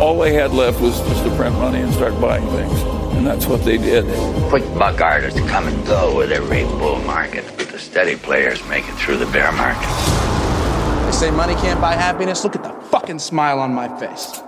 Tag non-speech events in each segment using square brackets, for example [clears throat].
All they had left was just to print money and start buying things. And that's what they did. Quick buck artists come and go with every bull market, but the steady players make it through the bear market. They say money can't buy happiness. Look at the fucking smile on my face.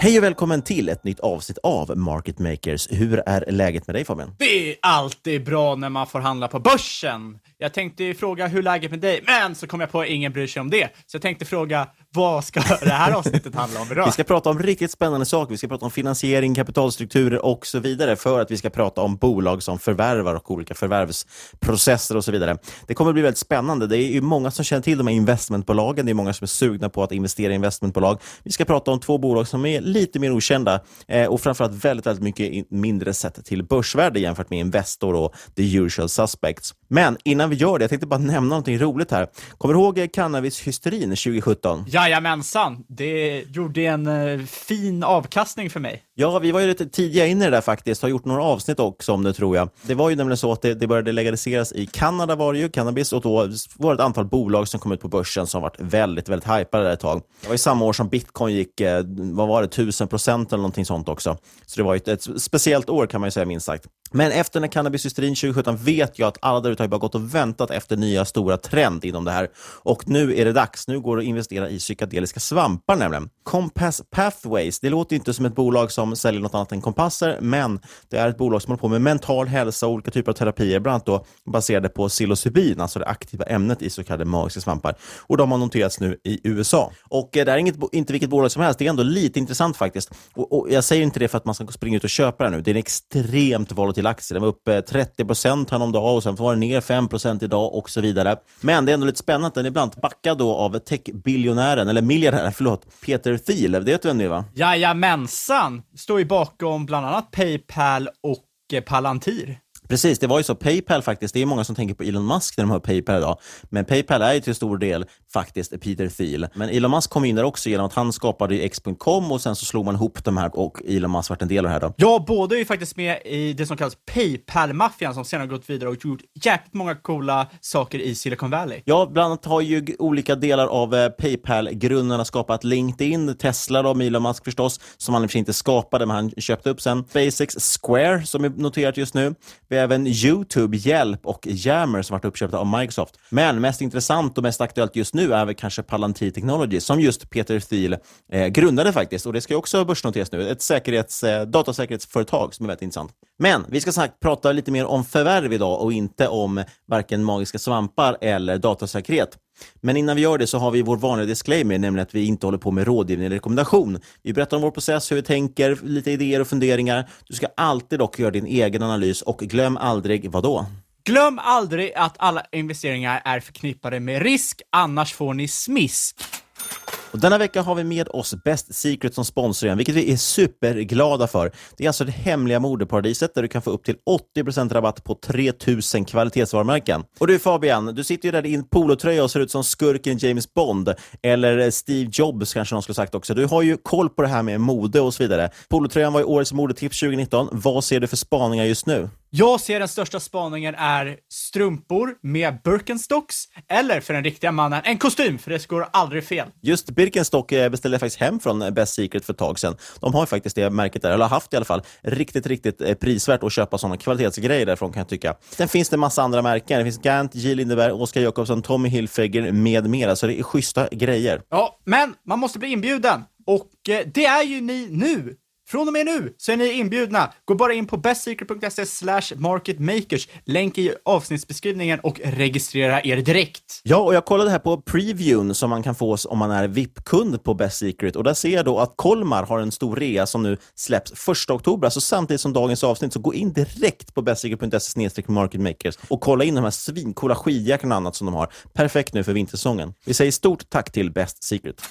Hej och välkommen till ett nytt avsnitt av Market Makers. Hur är läget med dig Fabian? Det är alltid bra när man får handla på börsen. Jag tänkte fråga hur läget med dig, men så kom jag på att ingen bryr sig om det. Så jag tänkte fråga, vad ska det här avsnittet handla om idag? Vi ska prata om riktigt spännande saker. Vi ska prata om finansiering, kapitalstrukturer och så vidare för att vi ska prata om bolag som förvärvar och olika förvärvsprocesser och så vidare. Det kommer bli väldigt spännande. Det är ju många som känner till de här investmentbolagen. Det är många som är sugna på att investera i investmentbolag. Vi ska prata om två bolag som är lite mer okända eh, och framförallt väldigt, väldigt mycket mindre sett till börsvärde jämfört med Investor och the usual suspects. Men innan vi gör det, jag tänkte bara nämna någonting roligt här. Kommer du ihåg cannabishysterin 2017? Jajamensan, det gjorde en uh, fin avkastning för mig. Ja, vi var ju lite tidiga in i det där faktiskt, har gjort några avsnitt också om det tror jag. Det var ju nämligen så att det, det började legaliseras i Kanada var det ju, cannabis, och då var det ett antal bolag som kom ut på börsen som varit väldigt, väldigt hypade ett tag. Det var ju samma år som bitcoin gick, eh, vad var det, 1000 procent eller någonting sånt också. Så det var ju ett, ett speciellt år kan man ju säga minst sagt. Men efter den här cannabishysterin 2017 vet jag att alla där ute har bara gått och väntat efter nya stora trend inom det här. Och nu är det dags. Nu går det att investera i psykedeliska svampar nämligen. Compass Pathways, det låter inte som ett bolag som säljer något annat än kompasser, men det är ett bolag som håller på med mental hälsa och olika typer av terapier, bland annat då baserade på psilocybin, alltså det aktiva ämnet i så kallade magiska svampar. Och de har noterats nu i USA. Och eh, det är inget, inte vilket bolag som helst, det är ändå lite intressant faktiskt. Och, och jag säger inte det för att man ska springa ut och köpa det nu. Det är en extremt volatil aktie. Den var uppe eh, 30 procent häromdagen och sen var den ner 5 procent idag och så vidare. Men det är ändå lite spännande att den är ibland backad då av techbiljonären, eller miljardären, [laughs] förlåt, Peter Thiel. Det vet du vem det är va? Jajamensan! Står ju bakom bland annat Paypal och eh, Palantir. Precis, det var ju så. Paypal faktiskt, det är många som tänker på Elon Musk när de hör Paypal idag. Men Paypal är ju till stor del faktiskt Peter Thiel. Men Elon Musk kom in där också genom att han skapade X.com och sen så slog man ihop de här och Elon Musk vart en del av det här då. Ja, båda är ju faktiskt med i det som kallas Paypal-maffian som senare gått vidare och gjort jäkligt många coola saker i Silicon Valley. Ja, bland annat har ju olika delar av eh, Paypal-grundarna skapat LinkedIn, Tesla då, med Elon Musk förstås, som han i och för sig inte skapade, men han köpte upp sen. SpaceX Square, som är noterat just nu. Vi även YouTube, Hjälp och Yammer som varit uppköpta av Microsoft. Men mest intressant och mest aktuellt just nu är väl kanske Palantir Technology, som just Peter Thiel eh, grundade faktiskt. Och det ska ju också börsnoteras nu. Ett säkerhets, eh, datasäkerhetsföretag som är väldigt intressant. Men vi ska sagt prata lite mer om förvärv idag och inte om varken magiska svampar eller datasäkerhet. Men innan vi gör det så har vi vår vanliga disclaimer, nämligen att vi inte håller på med rådgivning eller rekommendation. Vi berättar om vår process, hur vi tänker, lite idéer och funderingar. Du ska alltid dock göra din egen analys och glöm aldrig vad då? Glöm aldrig att alla investeringar är förknippade med risk, annars får ni smisk. Och denna vecka har vi med oss Best Secret som sponsor igen, vilket vi är superglada för. Det är alltså det hemliga modeparadiset där du kan få upp till 80% rabatt på 3000 kvalitetsvarumärken. Och du Fabian, du sitter ju där i din polotröja och ser ut som skurken James Bond, eller Steve Jobs kanske någon skulle sagt också. Du har ju koll på det här med mode och så vidare. Polotröjan var ju årets modetips 2019. Vad ser du för spaningar just nu? Jag ser den största spaningen är strumpor med Birkenstocks, eller för den riktiga mannen, en kostym, för det går aldrig fel. Just Birkenstock eh, beställde jag faktiskt hem från Best Secret för ett tag sedan. De har ju faktiskt det märket där, eller har haft i alla fall. Riktigt, riktigt eh, prisvärt att köpa sådana kvalitetsgrejer därifrån kan jag tycka. Sen finns det en massa andra märken. Det finns Gant, J. Lindeberg, Oskar Jakobsson, Tommy Hilfiger med mera, så det är schyssta grejer. Ja, men man måste bli inbjuden. Och eh, det är ju ni nu. Från och med nu så är ni inbjudna. Gå bara in på bestsecret.se slash marketmakers, länk i avsnittsbeskrivningen och registrera er direkt. Ja, och jag kollade här på previewn som man kan få om man är VIP-kund på Best Secret och där ser jag då att Kolmar har en stor rea som nu släpps 1 oktober, alltså samtidigt som dagens avsnitt, så gå in direkt på bestsecret.se marketmakers och kolla in de här svincoola skidjackorna och annat som de har. Perfekt nu för vintersäsongen. Vi säger stort tack till Best Secret.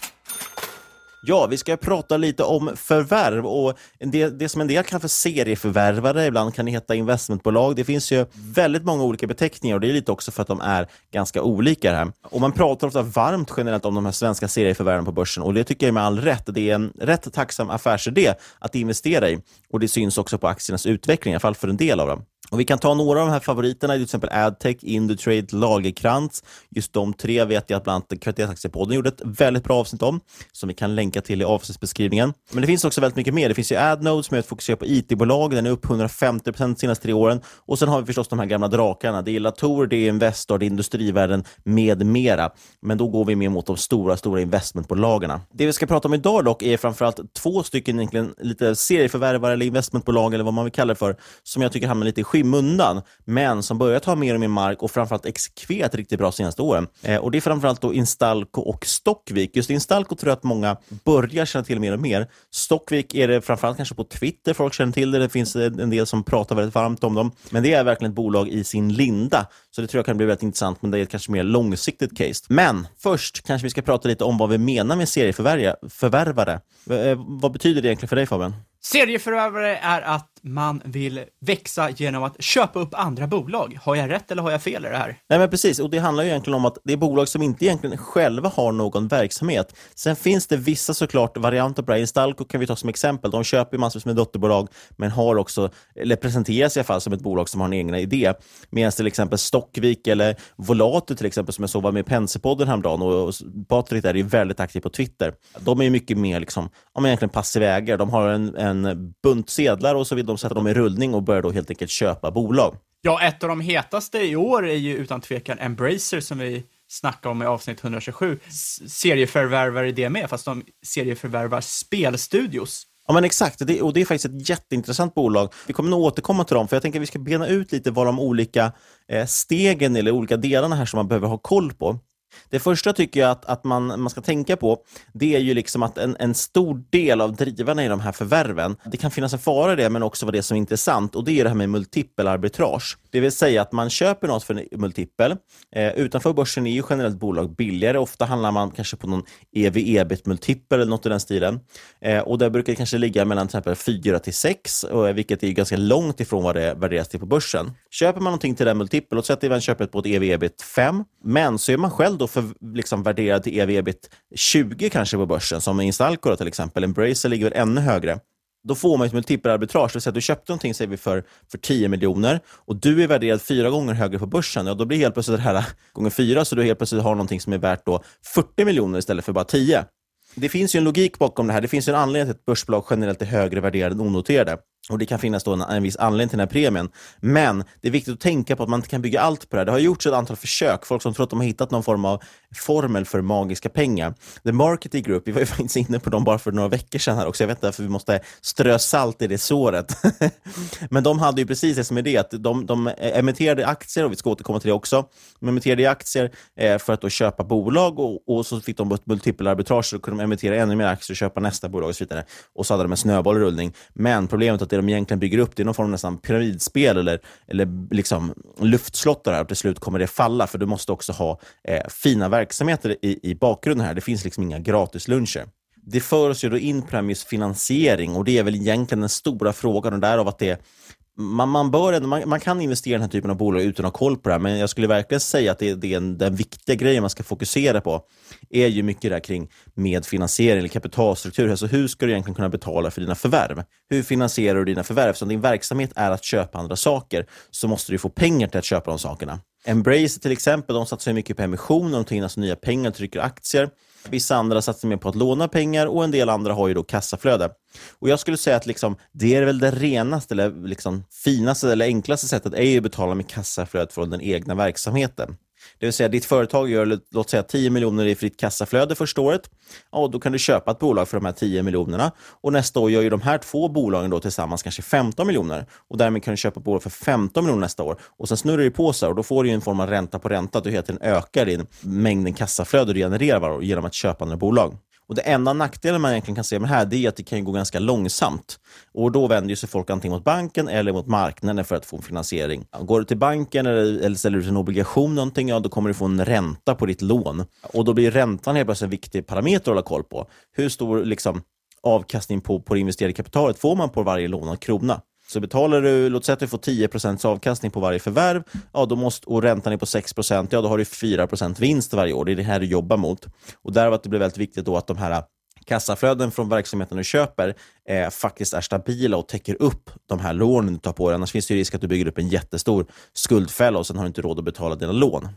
Ja, vi ska prata lite om förvärv och det, det som en del kallar för serieförvärvare, ibland kan det heta investmentbolag. Det finns ju väldigt många olika beteckningar och det är lite också för att de är ganska olika här. Och man pratar ofta varmt generellt om de här svenska serieförvärven på börsen och det tycker jag med all rätt. Det är en rätt tacksam affärsidé att investera i och det syns också på aktiernas utveckling, i alla fall för en del av dem. Och Vi kan ta några av de här favoriterna, till exempel Adtech, Indutrade, Lagerkrantz. Just de tre vet jag att bland annat Kvalitetsaktiepodden gjorde ett väldigt bra avsnitt om, som vi kan länka till i avsnittsbeskrivningen. Men det finns också väldigt mycket mer. Det finns ju Adnode som är ett fokuserat på IT-bolag, den är upp 150 de senaste tre åren. Och sen har vi förstås de här gamla drakarna. Det är Latour, det är Investor, det är Industrivärden med mera. Men då går vi mer mot de stora, stora investmentbolagen. Det vi ska prata om idag dock är framförallt två stycken egentligen lite serieförvärvare eller investmentbolag eller vad man vill kalla det för, som jag tycker hamnar lite i skymundan, men som börjar ta mer och mer mark och framförallt exekverat riktigt bra senaste åren. Eh, och Det är framförallt då Instalco och Stockvik. Just Instalco tror jag att många börjar känna till mer och mer. Stockvik är det framförallt kanske på Twitter folk känner till det. Det finns en del som pratar väldigt varmt om dem. Men det är verkligen ett bolag i sin linda. Så det tror jag kan bli väldigt intressant, men det är ett kanske mer långsiktigt case. Men först kanske vi ska prata lite om vad vi menar med serieförvärvare. Eh, vad betyder det egentligen för dig Fabian? Serieförvärvare är att man vill växa genom att köpa upp andra bolag. Har jag rätt eller har jag fel i det här? Nej, men precis. Och Det handlar ju egentligen om att det är bolag som inte egentligen själva har någon verksamhet. Sen finns det vissa såklart varianter på det här. Instalco kan vi ta som exempel. De köper massor med dotterbolag, men har också, eller presenteras i alla fall som ett bolag som har en egen idé. Medan till exempel Stockvik eller Volato till exempel, som jag såg var med i Penserpodden häromdagen, och Patrik där är ju väldigt aktiv på Twitter. De är ju mycket mer liksom, ja, egentligen passiva ägare. De har en, en bunt sedlar och så vill de sätta dem i rullning och börjar då helt enkelt köpa bolag. Ja, ett av de hetaste i år är ju utan tvekan Embracer som vi snackade om i avsnitt 127. Serieförvärvar i det med, fast de serieförvärvar spelstudios. Ja, men exakt. Det, och det är faktiskt ett jätteintressant bolag. Vi kommer nog återkomma till dem, för jag tänker att vi ska bena ut lite vad de olika eh, stegen eller olika delarna här som man behöver ha koll på. Det första tycker jag att, att man, man ska tänka på, det är ju liksom att en, en stor del av drivarna i de här förvärven, det kan finnas en fara i det, men också vad det är som är intressant, och det är det här med multipelarbitrage. Det vill säga att man köper något för en multipel. Eh, utanför börsen är ju generellt bolag billigare. Ofta handlar man kanske på någon ev-ebit-multipel eller något i den stilen. Eh, och där brukar det kanske ligga mellan till exempel 4 till 6, eh, vilket är ganska långt ifrån vad det värderas till på börsen. Köper man någonting till den multipel, låt säga att man köper på ett ev-ebit 5, men så är man själv då för, liksom värderad till ev-ebit 20 kanske på börsen, som Instalco till exempel. Embracer ligger väl ännu högre. Då får man ett multipelarbitrage, det vill säga att du köpte någonting säger vi, för, för 10 miljoner och du är värderad fyra gånger högre på börsen. Ja, då blir helt plötsligt det här [laughs] gånger fyra, så du helt plötsligt har någonting som är värt då 40 miljoner istället för bara 10. Det finns ju en logik bakom det här. Det finns en anledning till att börsbolag generellt är högre värderade än onoterade. Och Det kan finnas då en, en viss anledning till den här premien. Men det är viktigt att tänka på att man inte kan bygga allt på det här. Det har gjorts ett antal försök. Folk som tror att de har hittat någon form av formel för magiska pengar. The Marketing Group, vi var ju [laughs] faktiskt inne på dem bara för några veckor sedan här också. Jag vet inte varför vi måste strö salt i det såret. [laughs] Men de hade ju precis det som är det, att de, de emitterade aktier, och vi ska återkomma till det också. De emitterade aktier eh, för att då köpa bolag och, och så fick de ett multipelarbitrage, så kunde de emittera ännu mer aktier och köpa nästa bolag och så vidare. Och så hade de en snöboll i rullning. Men problemet är att det de egentligen bygger upp det är någon form av nästan pyramidspel eller, eller liksom luftslott där och till slut kommer det falla för du måste också ha eh, fina verksamheter i, i bakgrunden här. Det finns liksom inga gratisluncher. Det för oss ju då in på det här med finansiering och det är väl egentligen den stora frågan och därav att det man, man, bör, man, man, kan investera i den här typen av bolag utan att ha koll på det här, men jag skulle verkligen säga att det, det är en, den viktiga grejen man ska fokusera på är ju mycket där kring medfinansiering eller kapitalstruktur. Alltså hur ska du egentligen kunna betala för dina förvärv? Hur finansierar du dina förvärv? Eftersom din verksamhet är att köpa andra saker så måste du få pengar till att köpa de sakerna. Embrace till exempel, de satsar mycket på emissioner, de tar in alltså nya pengar, och trycker aktier. Vissa andra satsar mer på att låna pengar och en del andra har ju då kassaflöde. Och Jag skulle säga att liksom, det är väl det renaste, eller liksom finaste eller enklaste sättet är ju att betala med kassaflödet från den egna verksamheten. Det vill säga, ditt företag gör låt säga 10 miljoner i fritt kassaflöde första året. Ja, då kan du köpa ett bolag för de här 10 miljonerna. Och nästa år gör ju de här två bolagen då tillsammans kanske 15 miljoner. Och därmed kan du köpa ett bolag för 15 miljoner nästa år. Och sen snurrar det på sig och då får du en form av ränta på ränta. Att du hela tiden ökar din mängden kassaflöde du genererar varje år genom att köpa andra bolag. Och Det enda nackdelen man egentligen kan se med det här det är att det kan gå ganska långsamt. Och Då vänder sig folk antingen mot banken eller mot marknaden för att få finansiering. Går du till banken eller, eller ställer ut en obligation, någonting, ja, då kommer du få en ränta på ditt lån. Och Då blir räntan helt plötsligt en viktig parameter att hålla koll på. Hur stor liksom, avkastning på, på det investerade kapitalet får man på varje lånad krona? Så betalar du, låt säga att du får 10% avkastning på varje förvärv, ja, då måste, och räntan är på 6% ja då har du 4% vinst varje år. Det är det här du jobbar mot. Och där var det blir väldigt viktigt då att de här äh, kassaflöden från verksamheten du köper eh, faktiskt är stabila och täcker upp de här lånen du tar på dig. Annars finns det risk att du bygger upp en jättestor skuldfälla och sen har du inte råd att betala dina lån.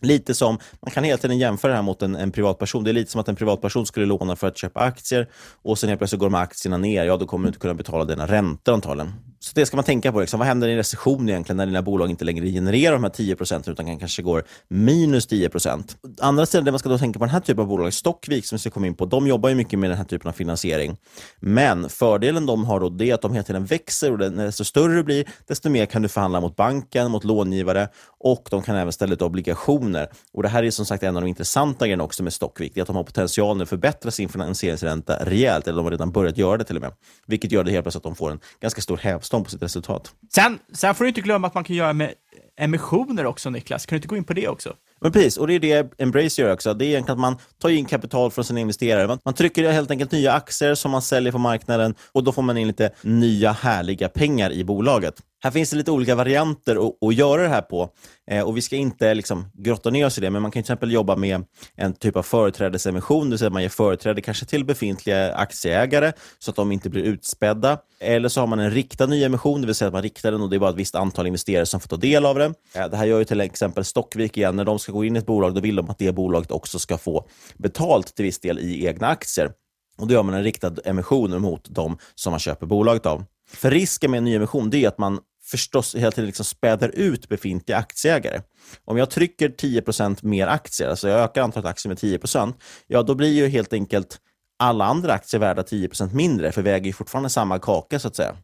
Lite som, man kan hela tiden jämföra det här mot en, en privatperson. Det är lite som att en privatperson skulle låna för att köpa aktier och sen helt plötsligt går de här aktierna ner. Ja, då kommer du inte kunna betala dina räntor antagligen. Så det ska man tänka på. Liksom. Vad händer i en recession egentligen när dina bolag inte längre genererar de här 10 procenten utan kanske går minus 10 procent? Andra sidan, det man ska då tänka på den här typen av bolag, Stockvik som vi ska komma in på, de jobbar ju mycket med den här typen av finansiering. Men fördelen de har då det är att de hela tiden växer och desto större du blir, desto mer kan du förhandla mot banken, mot långivare och de kan även ställa ut obligationer. Och Det här är som sagt en av de intressanta grejerna också med Stockvik, det är att de har potentialen att förbättra sin finansieringsränta rejält, eller de har redan börjat göra det till och med. Vilket gör det helt plötsligt att de får en ganska stor hävstång på sitt resultat. Sen, sen får du inte glömma att man kan göra med emissioner också, Niklas. Kan du inte gå in på det också? Men precis, och det är det Embrace gör också. Det är egentligen att man tar in kapital från sina investerare. Man, man trycker helt enkelt nya aktier som man säljer på marknaden och då får man in lite nya härliga pengar i bolaget. Här finns det lite olika varianter att, att göra det här på eh, och vi ska inte liksom grotta ner oss i det, men man kan till exempel jobba med en typ av företrädesemission, det vill säga att man ger företräde kanske till befintliga aktieägare så att de inte blir utspädda. Eller så har man en riktad nyemission, det vill säga att man riktar den och det är bara ett visst antal investerare som får ta del av den. Eh, det här gör ju till exempel Stockvik igen, när de ska gå in i ett bolag, då vill de att det bolaget också ska få betalt till viss del i egna aktier. Och Då gör man en riktad emission mot de som man köper bolaget av. För risken med en nyemission är att man förstås hela tiden liksom späder ut befintliga aktieägare. Om jag trycker 10% mer aktier, alltså jag ökar antalet aktier med 10 ja då blir ju helt enkelt alla andra aktier värda 10% mindre, för vi äger ju fortfarande samma kaka så att säga.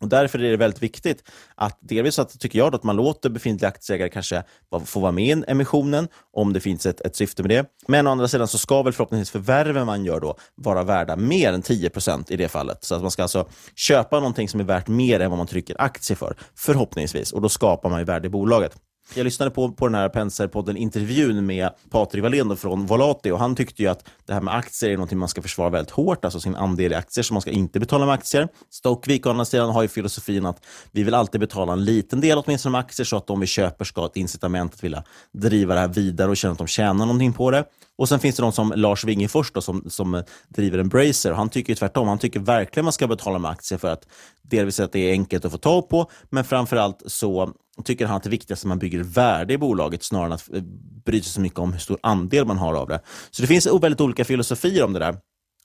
Och Därför är det väldigt viktigt att delvis att, tycker jag, att man låter befintliga aktieägare kanske få vara med i emissionen, om det finns ett, ett syfte med det. Men å andra sidan så ska väl förhoppningsvis förvärven man gör då vara värda mer än 10% i det fallet. Så att man ska alltså köpa någonting som är värt mer än vad man trycker aktier för, förhoppningsvis. Och då skapar man ju värde i bolaget. Jag lyssnade på, på den här Penser-podden intervjun med Patrik Wallén från Volati och han tyckte ju att det här med aktier är något man ska försvara väldigt hårt, alltså sin andel i aktier, så man ska inte betala med aktier. Stockvik å andra sidan har ju filosofin att vi vill alltid betala en liten del åtminstone med aktier så att de vi köper ska ha ett incitament att vilja driva det här vidare och känna att de tjänar någonting på det. Och Sen finns det de som Lars Wingefors då, som, som driver Embracer. Han tycker tvärtom. Han tycker verkligen man ska betala med aktier för att delvis att det är enkelt att få tag på, men framförallt så tycker han att det viktigaste är att man bygger värde i bolaget snarare än att eh, bry sig så mycket om hur stor andel man har av det. Så det finns väldigt olika filosofier om det där.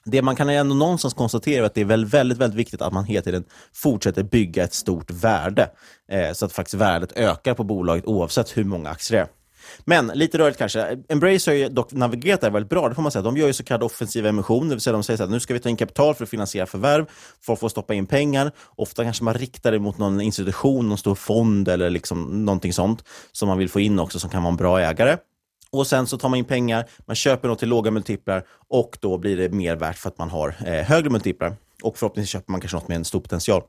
Det man kan ändå någonstans konstatera är att det är väldigt, väldigt, väldigt viktigt att man hela tiden fortsätter bygga ett stort värde, eh, så att faktiskt värdet ökar på bolaget oavsett hur många aktier det är. Men lite rörigt kanske. Embrace har ju dock navigerat det här väldigt bra, det får man säga. De gör ju så kallade offensiva emissioner, det vill säga de säger att nu ska vi ta in kapital för att finansiera förvärv, för att få stoppa in pengar. Ofta kanske man riktar det mot någon institution, någon stor fond eller liksom någonting sånt som man vill få in också som kan vara en bra ägare. Och Sen så tar man in pengar, man köper något till låga multiplar och då blir det mer värt för att man har eh, högre multiplar. Och förhoppningsvis köper man kanske något med en stor potential.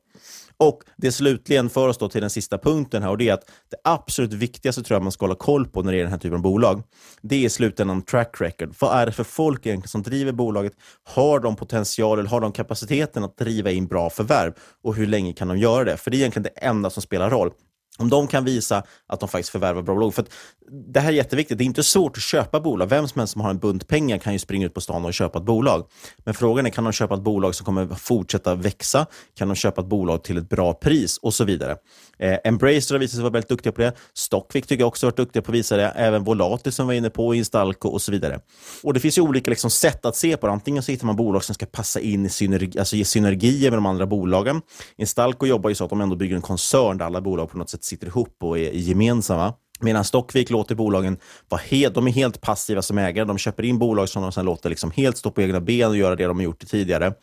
Och Det slutligen för oss då till den sista punkten här och det är att det absolut viktigaste tror jag man ska hålla koll på när det är den här typen av bolag, det är i slutändan track record. Vad är det för folk egentligen som driver bolaget? Har de potential eller har de kapaciteten att driva in bra förvärv? Och hur länge kan de göra det? För det är egentligen det enda som spelar roll. Om de kan visa att de faktiskt förvärvar bra bolag. För det här är jätteviktigt. Det är inte svårt att köpa bolag. Vem som helst som har en bunt pengar kan ju springa ut på stan och köpa ett bolag. Men frågan är, kan de köpa ett bolag som kommer fortsätta växa? Kan de köpa ett bolag till ett bra pris? Och så vidare. Eh, Embracer har visat sig vara väldigt duktiga på det. Stockvik tycker jag också har varit duktiga på att visa det. Även Volati som vi var inne på, Instalco och så vidare. Och Det finns ju olika liksom, sätt att se på det. Antingen så hittar man bolag som ska passa in i synergi, alltså ge synergier med de andra bolagen. Instalco jobbar ju så att de ändå bygger en koncern där alla bolag på något sätt sitter ihop och är gemensamma. Medan Stockvik låter bolagen vara helt, de är helt passiva som ägare. De köper in bolag som de sen låter liksom helt stå på egna ben och göra det de har gjort tidigare.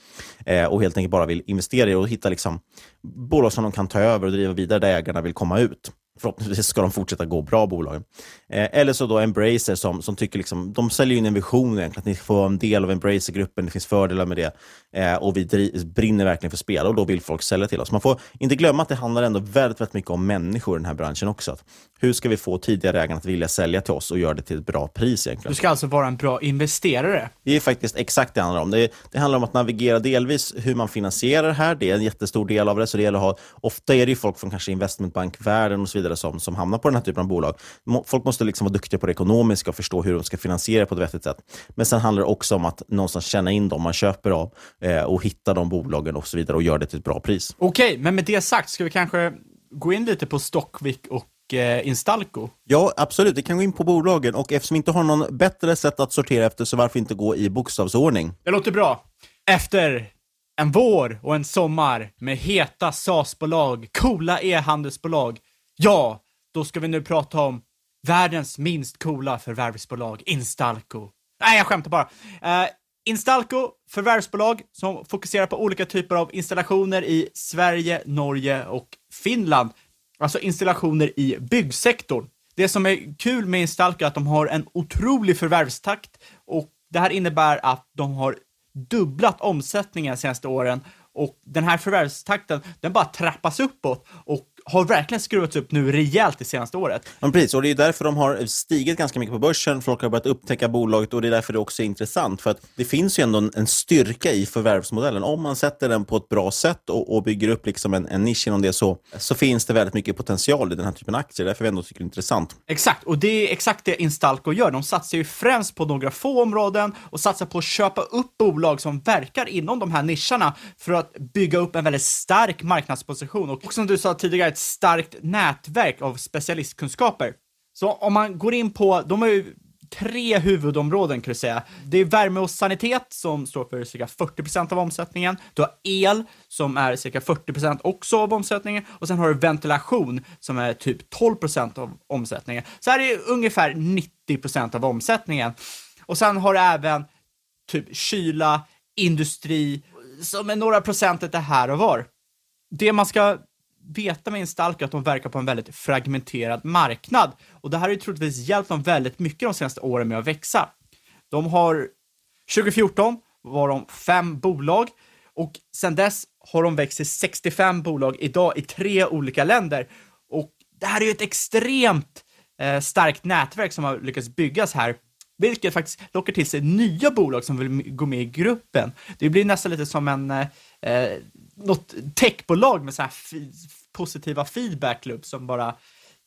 Eh, och helt enkelt bara vill investera i och hitta liksom bolag som de kan ta över och driva vidare där ägarna vill komma ut förhoppningsvis ska de fortsätta gå bra, bolagen. Eh, eller så då Embracer som, som tycker liksom, de säljer in en vision egentligen, att ni får vara en del av Embracer-gruppen, det finns fördelar med det eh, och vi driv, brinner verkligen för spel och då vill folk sälja till oss. Man får inte glömma att det handlar ändå väldigt, väldigt mycket om människor i den här branschen också. Att hur ska vi få tidigare ägarna att vilja sälja till oss och göra det till ett bra pris egentligen? Du ska alltså vara en bra investerare? Det är faktiskt exakt det det handlar om. Det, det handlar om att navigera delvis hur man finansierar det här, det är en jättestor del av det, så det gäller att ha, ofta är det ju folk från kanske investmentbankvärlden och så vidare som, som hamnar på den här typen av bolag. Folk måste liksom vara duktiga på det ekonomiska och förstå hur de ska finansiera på ett vettigt sätt. Men sen handlar det också om att någonstans känna in dem man köper av och hitta de bolagen och så vidare och göra det till ett bra pris. Okej, okay, men med det sagt, ska vi kanske gå in lite på Stockvik och eh, Instalco? Ja, absolut. Vi kan gå in på bolagen och eftersom vi inte har någon bättre sätt att sortera efter så varför inte gå i bokstavsordning? Det låter bra. Efter en vår och en sommar med heta SAS-bolag, coola e-handelsbolag, ja, då ska vi nu prata om världens minst coola förvärvsbolag, Instalco. Nej, jag skämtar bara. Uh, Instalco, förvärvsbolag som fokuserar på olika typer av installationer i Sverige, Norge och Finland. Alltså installationer i byggsektorn. Det som är kul med Instalco är att de har en otrolig förvärvstakt och det här innebär att de har dubblat omsättningen de senaste åren och den här förvärvstakten, den bara trappas uppåt och har verkligen skruvats upp nu rejält det senaste året. Ja, precis, och det är därför de har stigit ganska mycket på börsen. Folk har börjat upptäcka bolaget och det är därför det också är intressant. För att det finns ju ändå en, en styrka i förvärvsmodellen. Om man sätter den på ett bra sätt och, och bygger upp liksom en, en nisch inom det så, så finns det väldigt mycket potential i den här typen av aktier. Därför vi ändå tycker det är intressant. Exakt, och det är exakt det Instalco gör. De satsar ju främst på några få områden och satsar på att köpa upp bolag som verkar inom de här nischerna för att bygga upp en väldigt stark marknadsposition. Och som du sa tidigare, ett starkt nätverk av specialistkunskaper. Så om man går in på, de har ju tre huvudområden kan du säga. Det är värme och sanitet som står för cirka 40% av omsättningen. Du har el som är cirka 40% också av omsättningen och sen har du ventilation som är typ 12% av omsättningen. Så här är ungefär 90% av omsättningen. Och sen har du även typ kyla, industri som är några procentet här och var. det man ska veta med Instalco att de verkar på en väldigt fragmenterad marknad. Och det här har ju troligtvis hjälpt dem väldigt mycket de senaste åren med att växa. De har, 2014 var de fem bolag och sedan dess har de växt till 65 bolag idag i tre olika länder. Och det här är ju ett extremt eh, starkt nätverk som har lyckats byggas här vilket faktiskt lockar till sig nya bolag som vill gå med i gruppen. Det blir nästan lite som en, eh, eh något techbolag med så här positiva feedbackloops som bara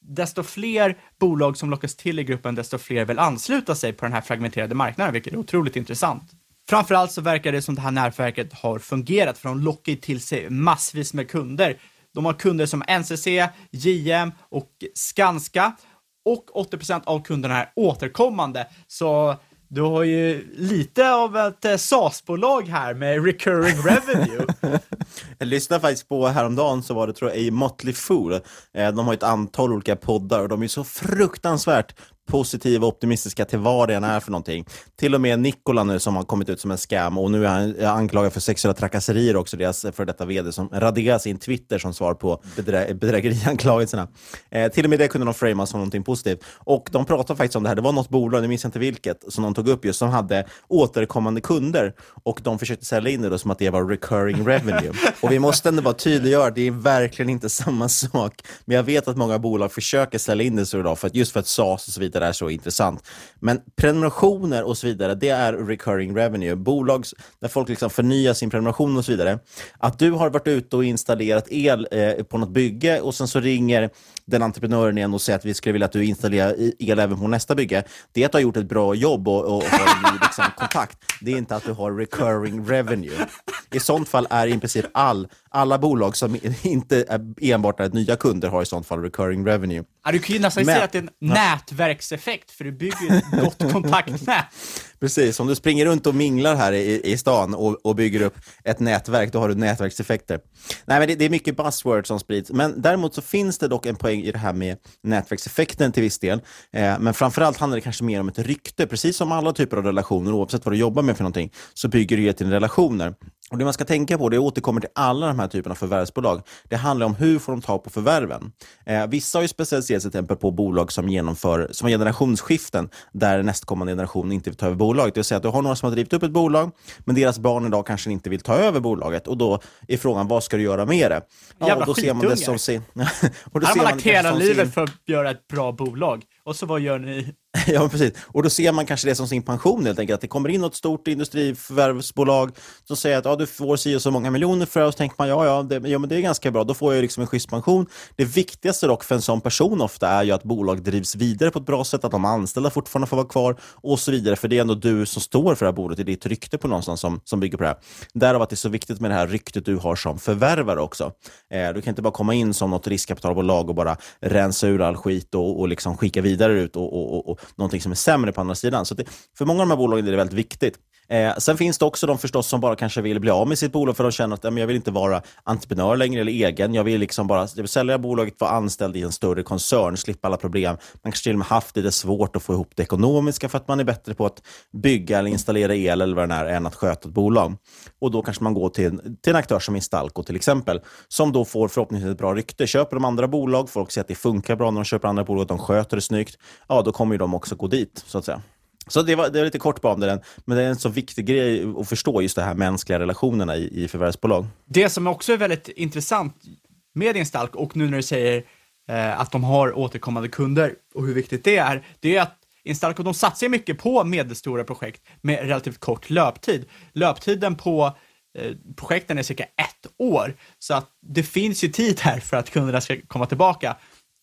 desto fler bolag som lockas till i gruppen, desto fler vill ansluta sig på den här fragmenterade marknaden, vilket är otroligt intressant. Framförallt så verkar det som det här nätverket har fungerat, för de lockar till sig massvis med kunder. De har kunder som NCC, JM och Skanska och 80% av kunderna är återkommande. Så du har ju lite av ett eh, SAS-bolag här med recurring revenue. [laughs] jag lyssnade faktiskt på häromdagen så var det tror jag i Motley Fool. Eh, de har ett antal olika poddar och de är så fruktansvärt positiva och optimistiska till vad det än är för någonting. Till och med Nikola nu som har kommit ut som en scam och nu är han anklagad för sexuella trakasserier också, deras för detta vd som raderar sin Twitter som svar på bedrä bedrägerianklagelserna. Eh, till och med det kunde de framea som någonting positivt. Och de pratade faktiskt om det här, det var något bolag, jag minns inte vilket, som de tog upp just, som hade återkommande kunder och de försökte sälja in det då som att det var recurring revenue. [laughs] och vi måste ändå bara tydliggöra, det är verkligen inte samma sak. Men jag vet att många bolag försöker sälja in det så idag, för att, just för att SAS och så vidare inte är så intressant. Men prenumerationer och så vidare, det är recurring revenue. Bolag där folk liksom förnyar sin prenumeration och så vidare. Att du har varit ute och installerat el eh, på något bygge och sen så ringer den entreprenören igen och säger att vi skulle vilja att du installerar el även på nästa bygge. Det är att du har gjort ett bra jobb och, och, och har liksom, kontakt. Det är inte att du har recurring revenue. I sånt fall är i princip all, alla bolag som inte är enbart är nya kunder har i sånt fall recurring revenue. Ja, du kan ju nästan säga att det är en ja. Nätverkseffekt, för du bygger ett gott [laughs] kontaktnät. Precis, om du springer runt och minglar här i, i stan och, och bygger upp ett nätverk, då har du nätverkseffekter. Nej, men det, det, är mycket buzzwords som sprids, men däremot så finns det dock en poäng i det här med nätverkseffekten till viss del. Eh, men framförallt handlar det kanske mer om ett rykte, precis som alla typer av relationer, oavsett vad du jobbar med för någonting, så bygger det till relationer. Och Det man ska tänka på, det återkommer till alla de här typerna av förvärvsbolag, det handlar om hur får de ta på förvärven. Eh, vissa har ju specialiserat sig till exempel på bolag som genomför som generationsskiften, där nästkommande generation inte vill ta över bolaget. Det vill säga att du har några som har drivit upp ett bolag, men deras barn idag kanske inte vill ta över bolaget. Och då är frågan, vad ska du göra med det? Ja, Jävla då ser man det som sin... [laughs] och då har man lagt hela livet sin... för att göra ett bra bolag. Och så vad gör ni? [laughs] ja, precis. Och då ser man kanske det som sin pension helt enkelt. Att det kommer in något stort industriförvärvsbolag som säger att ja, du får si och så många miljoner för det. Och så tänker man ja, ja, det, ja men det är ganska bra. Då får jag liksom en schysst pension. Det viktigaste dock för en sån person ofta är ju att bolag drivs vidare på ett bra sätt, att de anställda fortfarande får vara kvar och så vidare. För det är ändå du som står för det här bolaget. Det är ditt rykte på någonstans som, som bygger på det här. Därav att det är så viktigt med det här ryktet du har som förvärvare också. Eh, du kan inte bara komma in som något riskkapitalbolag och bara rensa ur all skit och, och liksom skicka vidare ut och, och, och, och någonting som är sämre på andra sidan. Så det, för många av de här bolagen är det väldigt viktigt. Eh, sen finns det också de förstås som bara kanske vill bli av med sitt bolag för de känner att ja, jag vill inte vara entreprenör längre eller egen. Jag vill liksom bara jag vill sälja bolaget, vara anställd i en större koncern, slippa alla problem. Man kanske till och med haft lite svårt att få ihop det ekonomiska för att man är bättre på att bygga eller installera el eller vad det är än att sköta ett bolag. Och då kanske man går till en, till en aktör som Instalco till exempel, som då får förhoppningsvis ett bra rykte. Köper de andra bolag, folk ser att det funkar bra när de köper andra bolag, de sköter det snyggt, ja då kommer de också gå dit så att säga. Så det var, det var lite kort bara om det, men det är en så viktig grej att förstå just de här mänskliga relationerna i, i förvärvsbolag. Det som också är väldigt intressant med Instalk och nu när du säger eh, att de har återkommande kunder och hur viktigt det är, det är att Instalco, de satsar mycket på medelstora projekt med relativt kort löptid. Löptiden på eh, projekten är cirka ett år, så att det finns ju tid här för att kunderna ska komma tillbaka.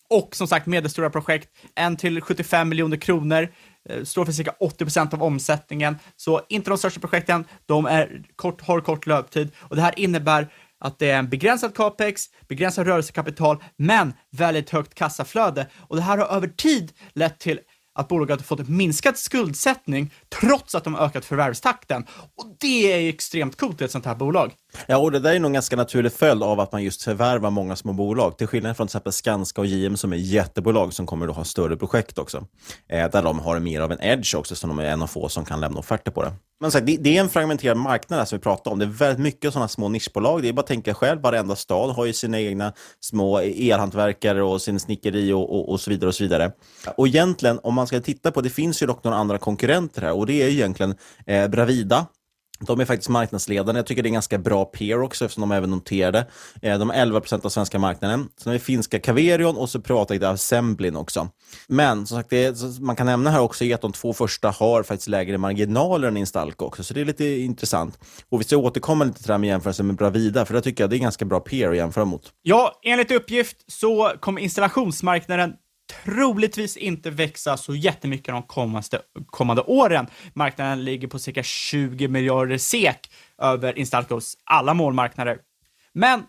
Och som sagt, medelstora projekt, en till 75 miljoner kronor, Eh, står för cirka 80 procent av omsättningen. Så inte de största projekten, de är kort, har kort löptid och det här innebär att det är en begränsad capex, begränsad rörelsekapital, men väldigt högt kassaflöde. Och det här har över tid lett till att bolaget har fått en minskad skuldsättning trots att de har ökat förvärvstakten. Och det är extremt coolt i ett sånt här bolag. Ja, och det där är nog en ganska naturlig följd av att man just förvärvar många små bolag. Till skillnad från till exempel Skanska och JM som är jättebolag som kommer att ha större projekt också. Eh, där de har mer av en edge också, så de är en av få som kan lämna offerter på det. Men så, det, det är en fragmenterad marknad här som vi pratar om. Det är väldigt mycket sådana små nischbolag. Det är bara att tänka själv, varenda stad har ju sina egna små elhantverkare och sin snickeri och, och, och, så vidare. Och så vidare. Och egentligen, om man ska titta på, det finns ju dock några andra konkurrenter här och det är egentligen eh, Bravida de är faktiskt marknadsledande. Jag tycker det är en ganska bra peer också eftersom de är även noterade. Eh, de har 11 procent av svenska marknaden. Sen har vi finska Caverion och så privatägda Assemblin också. Men som sagt, det, man kan nämna här också är att de två första har faktiskt lägre marginaler än Instalco också, så det är lite intressant. Och vi ska återkomma lite till det här med jämförelsen med Bravida, för det tycker jag det är ganska bra peer att jämföra mot. Ja, enligt uppgift så kommer installationsmarknaden troligtvis inte växa så jättemycket de kommande, kommande åren. Marknaden ligger på cirka 20 miljarder SEK över Instalcos alla målmarknader. Men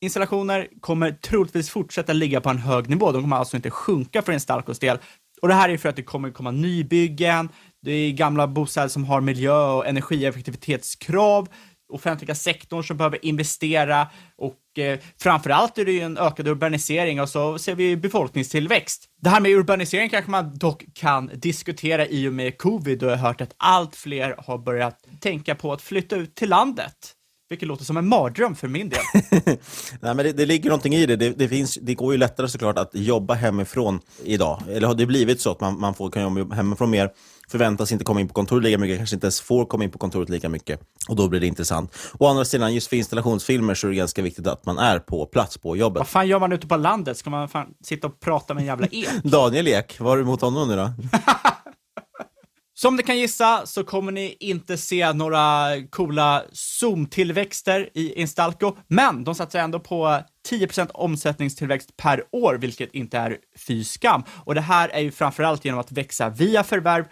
installationer kommer troligtvis fortsätta ligga på en hög nivå. De kommer alltså inte sjunka för Instalcos del. Och det här är för att det kommer komma nybyggen, det är gamla bostäder som har miljö och energieffektivitetskrav, offentliga sektorn som behöver investera och eh, framförallt är det ju en ökad urbanisering och så ser vi befolkningstillväxt. Det här med urbanisering kanske man dock kan diskutera i och med covid och jag har hört att allt fler har börjat tänka på att flytta ut till landet. Vilket låter som en mardröm för min del. [laughs] Nej, men det, det, ligger någonting i det. Det, det. finns, det går ju lättare såklart att jobba hemifrån idag. Eller har det blivit så att man, man får, kan jobba hemifrån mer? Förväntas inte komma in på kontoret lika mycket, kanske inte ens får komma in på kontoret lika mycket. Och då blir det intressant. Å andra sidan, just för installationsfilmer så är det ganska viktigt att man är på plats på jobbet. Vad fan gör man ute på landet? Ska man fan sitta och prata med en jävla ek? [laughs] Daniel Ek, vad har du emot honom nu då? [laughs] Som ni kan gissa så kommer ni inte se några coola zoom-tillväxter i Instalco, men de satsar ändå på 10% omsättningstillväxt per år, vilket inte är fy skam. Och det här är ju framförallt genom att växa via förvärv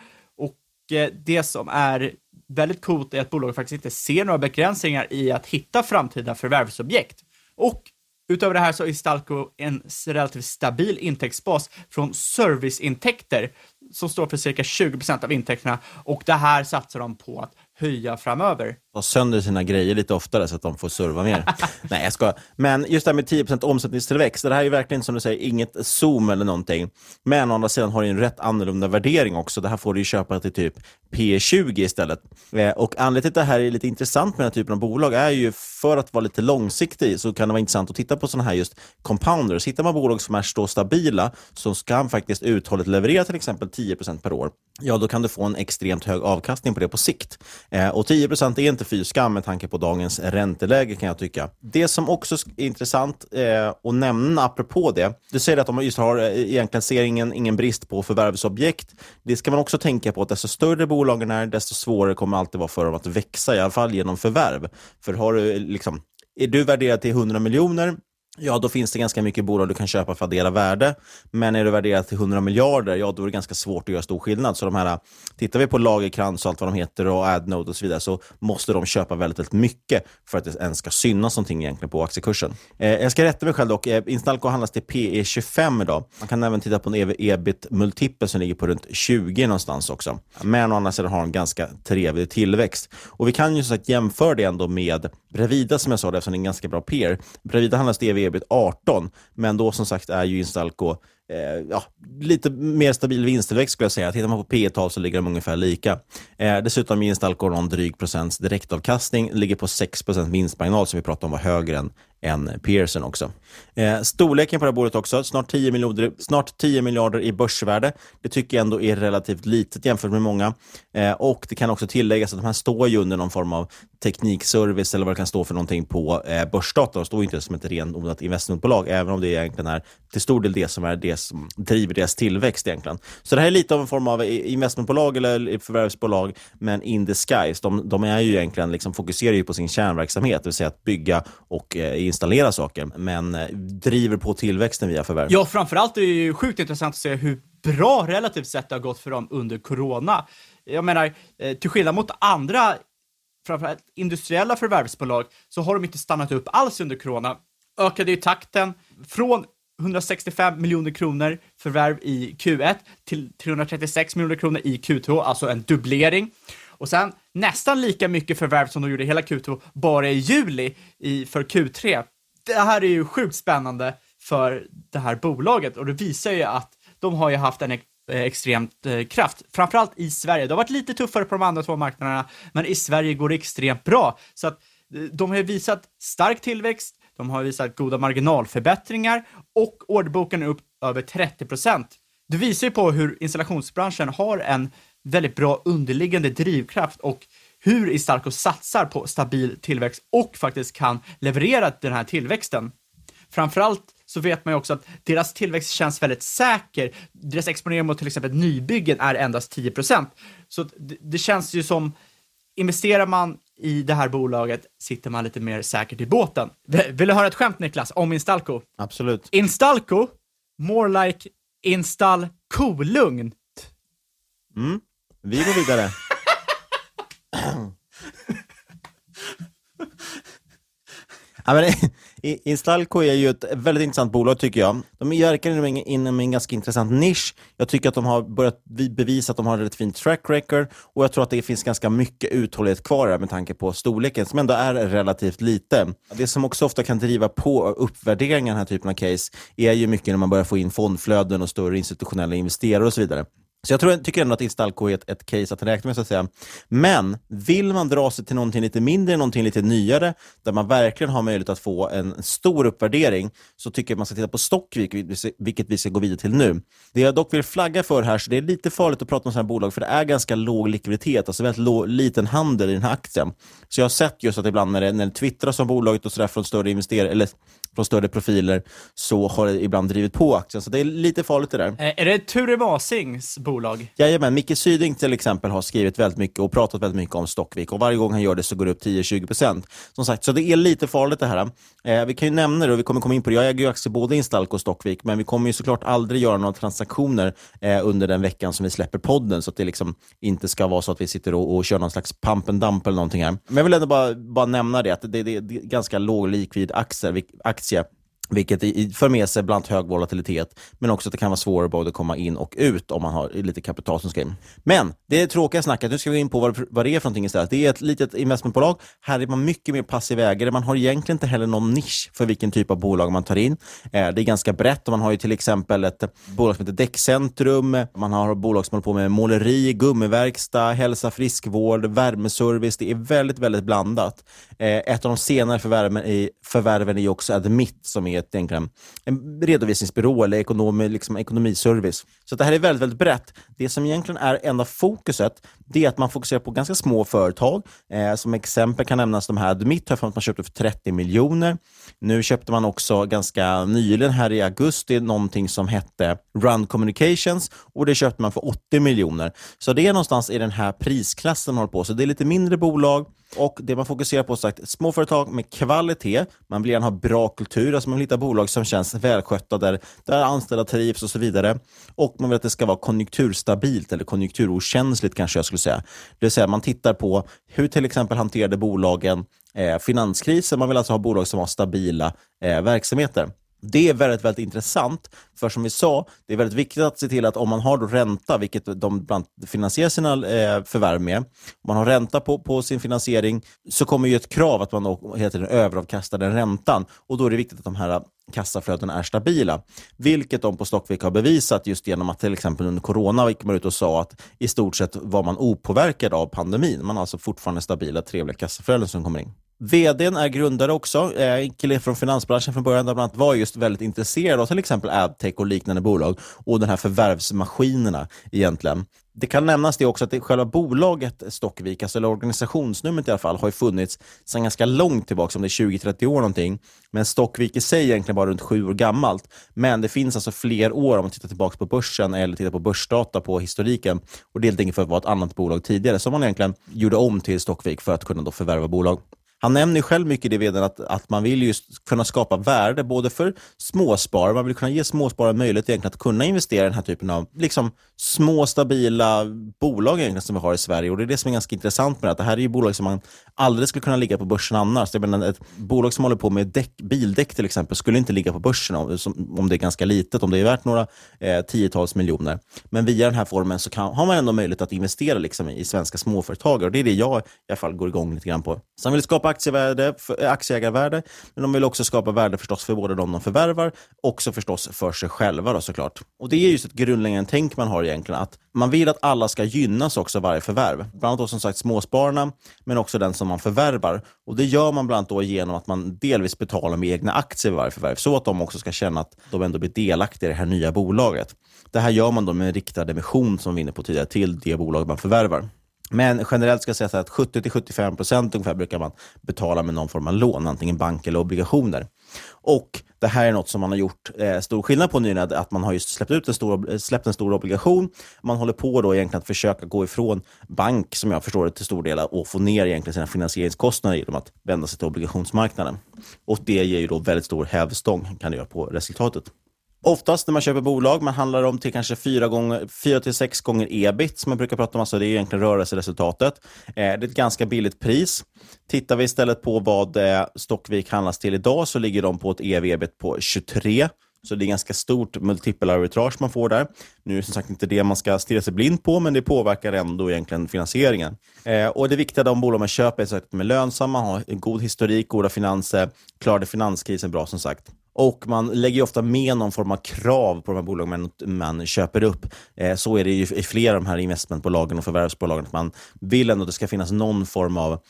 Eh, det som är väldigt coolt är att bolaget faktiskt inte ser några begränsningar i att hitta framtida förvärvsobjekt. Och utöver det här så är Stalco en relativt stabil intäktsbas från serviceintäkter som står för cirka 20 procent av intäkterna och det här satsar de på att höja framöver. Ta sönder sina grejer lite oftare så att de får serva mer. [laughs] Nej, jag ska. Men just det här med 10% omsättningstillväxt, det här är ju verkligen som du säger, inget Zoom eller någonting. Men å andra sidan har det en rätt annorlunda värdering också. Det här får du ju köpa till typ P20 istället. Eh, och anledningen till att det här är lite intressant med den här typen av bolag är ju för att vara lite långsiktig så kan det vara intressant att titta på sådana här just compounders. Hittar man bolag som är så stabila, som kan faktiskt uthålligt leverera till exempel 10% per år, ja då kan du få en extremt hög avkastning på det på sikt. Eh, och 10% är inte fy skam med tanke på dagens ränteläge kan jag tycka. Det som också är intressant eh, att nämna apropå det, du säger att de just har eh, egentligen ser ingen, ingen brist på förvärvsobjekt. Det ska man också tänka på att desto större bolagen är, desto svårare kommer det alltid vara för dem att växa, i alla fall genom förvärv. För har du eh, liksom är du värderad till 100 miljoner ja då finns det ganska mycket bolag du kan köpa för att addera värde. Men är du värderad till 100 miljarder, ja då är det ganska svårt att göra stor skillnad. Så de här, tittar vi på Lagerkrans och allt vad de heter och Adnode och så vidare, så måste de köpa väldigt, väldigt mycket för att det ens ska synas någonting egentligen på aktiekursen. Eh, jag ska rätta mig själv dock. Eh, Instalco handlas till PE 25 idag. Man kan även titta på en e ebit-multipel som ligger på runt 20 någonstans också. Men å andra sidan har en ganska trevlig tillväxt. Och vi kan ju som sagt jämföra det ändå med Bravida som jag sa, eftersom det är en ganska bra peer. Bravida handlas till ev ebit 18, men då som sagt är ju Instalco eh, ja, lite mer stabil vinsttillväxt skulle jag säga. Tittar man på P tal så ligger de ungefär lika. Eh, dessutom ger Instalco någon dryg procents direktavkastning, ligger på 6% vinstmarginal som vi pratade om var högre än än Pearson också. Eh, storleken på det här bolaget också, snart 10, miljarder, snart 10 miljarder i börsvärde. Det tycker jag ändå är relativt litet jämfört med många. Eh, och det kan också tilläggas att de här står ju under någon form av teknikservice eller vad det kan stå för någonting på eh, börsdata. De står inte som ett renodlat investmentbolag, även om det egentligen är till stor del det som är det som driver deras tillväxt egentligen. Så det här är lite av en form av investmentbolag eller förvärvsbolag, men in disguise. De, de är ju egentligen liksom, fokuserar ju på sin kärnverksamhet, det vill säga att bygga och eh, installera saker, men eh, driver på tillväxten via förvärv. Ja, framförallt är det ju sjukt intressant att se hur bra relativt sett det har gått för dem under corona. Jag menar, eh, till skillnad mot andra framförallt industriella förvärvsbolag så har de inte stannat upp alls under corona. Ökade ju takten från 165 miljoner kronor förvärv i Q1 till 336 miljoner kronor i Q2, alltså en dubblering. Och sen nästan lika mycket förvärv som de gjorde hela Q2 bara i juli i, för Q3. Det här är ju sjukt spännande för det här bolaget och det visar ju att de har ju haft en eh, extremt eh, kraft, framförallt i Sverige. Det har varit lite tuffare på de andra två marknaderna, men i Sverige går det extremt bra. Så att eh, de har visat stark tillväxt, de har visat goda marginalförbättringar och orderboken är upp över 30 procent. Det visar ju på hur installationsbranschen har en väldigt bra underliggande drivkraft och hur Istalco satsar på stabil tillväxt och faktiskt kan leverera den här tillväxten. Framförallt så vet man ju också att deras tillväxt känns väldigt säker. Deras exponering mot till exempel nybyggen är endast 10% Så det, det känns ju som, investerar man i det här bolaget sitter man lite mer säkert i båten. Vill du höra ett skämt Niklas, om Instalco? Absolut. Instalco, more like install kolugnt. Mm. Vi går vidare. [clears throat] ja, men, Instalco är ju ett väldigt intressant bolag tycker jag. De verkar inom, inom en ganska intressant nisch. Jag tycker att de har börjat bevisa att de har ett fint track record och jag tror att det finns ganska mycket uthållighet kvar där med tanke på storleken som ändå är relativt lite. Det som också ofta kan driva på uppvärderingen av den här typen av case är ju mycket när man börjar få in fondflöden och större institutionella investerare och så vidare. Så jag, tror, jag tycker ändå att Instalco är ett, ett case att räkna med, så att säga. Men vill man dra sig till någonting lite mindre, någonting lite nyare, där man verkligen har möjlighet att få en stor uppvärdering, så tycker jag man ska titta på Stockvik, vilket vi ska gå vidare till nu. Det jag dock vill flagga för här, så det är lite farligt att prata om sådana här bolag, för det är ganska låg likviditet, alltså väldigt låg, liten handel i den här aktien. Så jag har sett just att ibland när det, när det twittras om bolaget och sådär från större investerare, eller från större profiler, så har det ibland drivit på aktien. Så det är lite farligt det där. Eh, är det Ture Wasings bolag? Jajamän, Micke Syding till exempel har skrivit väldigt mycket och pratat väldigt mycket om Stockvik och varje gång han gör det så går det upp 10-20%. Som sagt, så det är lite farligt det här. Eh, vi kan ju nämna det och vi kommer komma in på det. Jag äger ju aktier både i Instalco och Stockvik, men vi kommer ju såklart aldrig göra några transaktioner eh, under den veckan som vi släpper podden, så att det liksom inte ska vara så att vi sitter och, och kör någon slags pump and dump eller någonting här. Men jag vill ändå bara, bara nämna det, att det, det är ganska låg likvid aktie, aktie vilket för med sig bland hög volatilitet, men också att det kan vara svårare både att komma in och ut om man har lite kapital som ska in. Men det är tråkiga snacket, nu ska vi gå in på vad, det är för någonting istället. Det är ett litet investmentbolag. Här är man mycket mer passiv ägare. Man har egentligen inte heller någon nisch för vilken typ av bolag man tar in. Eh, det är ganska brett och man har ju till exempel ett bolag som heter Däckcentrum. Man har bolag som håller på med måleri, gummiverkstad, hälsa, friskvård, värmeservice. Det är väldigt, väldigt blandat. Eh, ett av de senare förvärven är, förvärven är också Admit som är ett, egentligen en redovisningsbyrå eller ekonom, liksom ekonomiservice. Så det här är väldigt, väldigt brett. Det som egentligen är enda fokuset, det är att man fokuserar på ganska små företag. Eh, som exempel kan nämnas de här Admit, har att man köpte för 30 miljoner. Nu köpte man också ganska nyligen här i augusti någonting som hette Run Communications och det köpte man för 80 miljoner. Så det är någonstans i den här prisklassen man håller på. Så det är lite mindre bolag och det man fokuserar på är sagt, småföretag med kvalitet. Man vill gärna ha bra kultur, alltså man vill hitta bolag som känns välskötta, där, där anställda trivs och så vidare. Och man vill att det ska vara konjunkturstabilt eller konjunkturokänsligt kanske jag skulle säga. Det vill säga man tittar på hur till exempel hanterade bolagen eh, finanskrisen. Man vill alltså ha bolag som har stabila eh, verksamheter. Det är väldigt, väldigt intressant, för som vi sa, det är väldigt viktigt att se till att om man har ränta, vilket de bland finansierar sina eh, förvärv med, om man har ränta på, på sin finansiering, så kommer ju ett krav att man hela tiden överavkastar den räntan. Och då är det viktigt att de här kassaflödena är stabila. Vilket de på Stockvik har bevisat just genom att till exempel under corona gick man ut och sa att i stort sett var man opåverkad av pandemin. Man har alltså fortfarande stabila, trevliga kassaflöden som kommer in. VDn är grundare också, eh, en kille från finansbranschen från början, där bland annat var just väldigt intresserad av till exempel adtech och liknande bolag och de här förvärvsmaskinerna egentligen. Det kan nämnas det också att det, själva bolaget Stockvik, alltså eller organisationsnumret i alla fall, har ju funnits sedan ganska långt tillbaka, om det är 20-30 år någonting. Men Stockvik i sig är egentligen bara runt sju år gammalt. Men det finns alltså fler år om man tittar tillbaka på börsen eller tittar på börsdata på historiken. Och det är helt enkelt för att vara ett annat bolag tidigare som man egentligen gjorde om till Stockvik för att kunna då förvärva bolag. Han nämner ju själv mycket i det vdn att, att man vill just kunna skapa värde både för småsparare, man vill kunna ge småsparare möjlighet egentligen att kunna investera i den här typen av liksom, små stabila bolag egentligen som vi har i Sverige. Och Det är det som är ganska intressant med det. Det här är ju bolag som man aldrig skulle kunna ligga på börsen annars. Jag menar, ett bolag som håller på med däck, bildäck till exempel skulle inte ligga på börsen om, om det är ganska litet, om det är värt några eh, tiotals miljoner. Men via den här formen så kan, har man ändå möjlighet att investera liksom, i svenska småföretagare. Och det är det jag i alla fall går igång lite grann på. Så vill skapa aktievärde, eh, aktieägarvärde, men de vill också skapa värde förstås för både de de förvärvar, också förstås för sig själva då, såklart. Och det är just ett grundläggande tänk man har egentligen, att man vill att alla ska gynnas också av varje förvärv. Bland annat då, som sagt småspararna, men också den som man förvärvar. Och Det gör man bland annat då genom att man delvis betalar med egna aktier vid varje förvärv, så att de också ska känna att de ändå blir delaktiga i det här nya bolaget. Det här gör man då med en riktad emission som vi var inne på tidigare, till det bolag man förvärvar. Men generellt ska jag säga att 70-75 procent ungefär brukar man betala med någon form av lån, antingen bank eller obligationer. Och det här är något som man har gjort eh, stor skillnad på nyligen, att man har just släppt, ut en stor, släppt en stor obligation. Man håller på då egentligen att försöka gå ifrån bank, som jag förstår det till stor del, och få ner egentligen sina finansieringskostnader genom att vända sig till obligationsmarknaden. Och det ger ju då väldigt stor hävstång, kan det göra, på resultatet. Oftast när man köper bolag, man handlar om till kanske 4 gånger, 4 till 6 gånger ebit, som man brukar prata om. Alltså det är egentligen rörelseresultatet. Eh, det är ett ganska billigt pris. Tittar vi istället på vad eh, Stockvik handlas till idag, så ligger de på ett ev-ebit på 23. Så det är ganska stort multipelarbitrage man får där. Nu är det som sagt inte det man ska stirra sig blind på, men det påverkar ändå egentligen finansieringen. Eh, och Det viktiga de bolag man köper är att de är lönsamma, har en god historik, goda finanser, klarade finanskrisen bra som sagt. Och man lägger ofta med någon form av krav på de här bolagen man, man köper upp. Eh, så är det ju i flera av de här investmentbolagen och förvärvsbolagen. Att man vill ändå att det ska finnas någon form av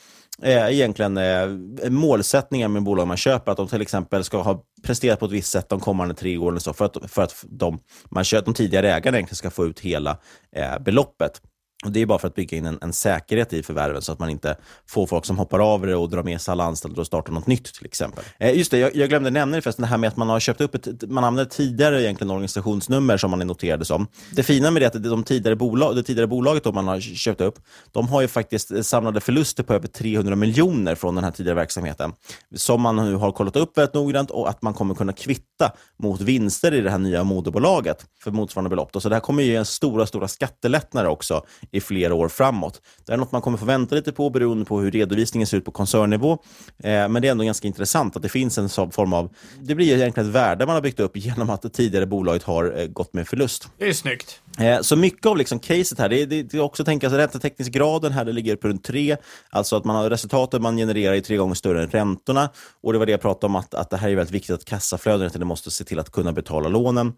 eh, egentligen eh, målsättningar med bolag man köper. Att de till exempel ska ha presterat på ett visst sätt de kommande tre åren så för att, för att de, man köper, de tidigare ägarna egentligen ska få ut hela eh, beloppet. Och Det är bara för att bygga in en, en, säkerhet i förvärven så att man inte får folk som hoppar av det och drar med sig alla anställda och startar något nytt till exempel. Eh, just det, jag, jag, glömde nämna det förresten, det här med att man har köpt upp ett, man använder tidigare egentligen organisationsnummer som man är noterade som. Det fina med det är att de tidigare bolag, det tidigare bolaget då man har köpt upp, de har ju faktiskt samlade förluster på över 300 miljoner från den här tidigare verksamheten. Som man nu har kollat upp väldigt noggrant och att man kommer kunna kvitta mot vinster i det här nya moderbolaget för motsvarande belopp. Då. Så det här kommer ju ge stora, stora skattelättnader också i flera år framåt. Det är något man kommer få vänta lite på beroende på hur redovisningen ser ut på koncernnivå. Eh, men det är ändå ganska intressant att det finns en form av... Det blir egentligen ett värde man har byggt upp genom att det tidigare bolaget har eh, gått med förlust. Det är snyggt. Eh, så mycket av liksom caset här, det är, det är också att tänka sig räntetäckningsgraden här, det ligger på runt 3. Alltså att man har resultatet man genererar är tre gånger större än räntorna. Och det var det jag pratade om, att, att det här är väldigt viktigt att kassaflödet, det måste se till att kunna betala lånen.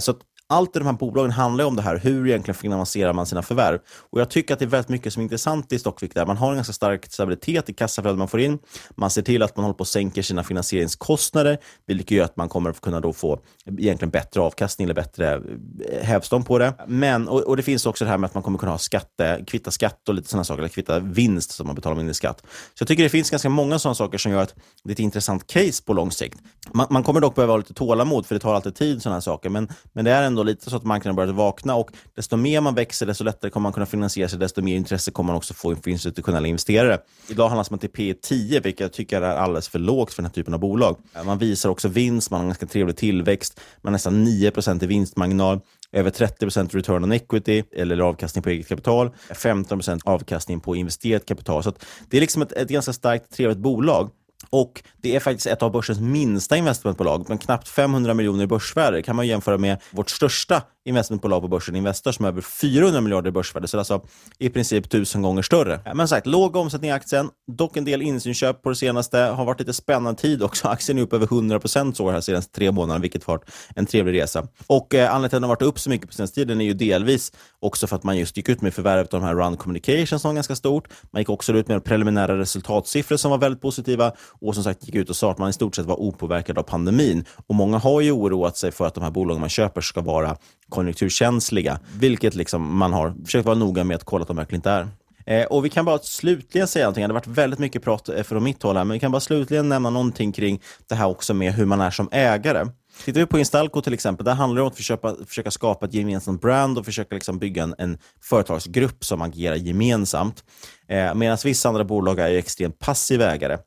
Så allt i de här bolagen handlar om det här, hur egentligen finansierar man sina förvärv? Och Jag tycker att det är väldigt mycket som är intressant i Stockvik. Där. Man har en ganska stark stabilitet i kassaflödet man får in. Man ser till att man håller på att sänka sina finansieringskostnader, vilket gör att man kommer att kunna då få egentligen bättre avkastning eller bättre eh, hävstång på det. Men, och, och, Det finns också det här med att man kommer kunna ha skatte, kvitta skatt och lite sådana saker, eller kvitta vinst som man betalar mindre skatt. Så jag tycker det finns ganska många sådana saker som gör att det är ett intressant case på lång sikt. Man, man kommer dock behöva ha lite tålamod, för det tar alltid tid, sådana här saker. Men, men det är ändå lite så att marknaden börjat vakna och desto mer man växer, desto lättare kommer man kunna finansiera sig, desto mer intresse kommer man också få för institutionella investerare. Idag handlas man till P 10, vilket jag tycker är alldeles för lågt för den här typen av bolag. Man visar också vinst, man har en ganska trevlig tillväxt, man har nästan 9% i vinstmarginal, över 30% return on equity, eller avkastning på eget kapital, 15% avkastning på investerat kapital. Så det är liksom ett, ett ganska starkt, trevligt bolag. Och Det är faktiskt ett av börsens minsta investmentbolag, men knappt 500 miljoner i börsvärde. kan man jämföra med vårt största investmentbolag på börsen, Investor, som har över 400 miljarder i börsvärde. Så det är alltså i princip tusen gånger större. Men sagt, låg omsättning i aktien, dock en del insynsköp på det senaste. Har varit lite spännande tid också. Aktien är upp över 100 procent så här senaste tre månaderna, vilket har varit en trevlig resa. Och eh, Anledningen till att den har varit upp så mycket på senaste tiden är ju delvis också för att man just gick ut med förvärvet av de här Run Communications, som var ganska stort. Man gick också ut med preliminära resultatsiffror som var väldigt positiva och som sagt gick ut och sa att man i stort sett var opåverkad av pandemin. Och Många har ju oroat sig för att de här bolagen man köper ska vara konjunkturkänsliga, vilket liksom man har försökt vara noga med att kolla att de verkligen inte är. Eh, och Vi kan bara slutligen säga någonting, det har varit väldigt mycket prat eh, från mitt håll här, men vi kan bara slutligen nämna någonting kring det här också med hur man är som ägare. Tittar vi på Instalco till exempel, där handlar det om att försöka, försöka skapa ett gemensamt brand och försöka liksom bygga en, en företagsgrupp som agerar gemensamt. Eh, Medan vissa andra bolag är extremt passiva ägare.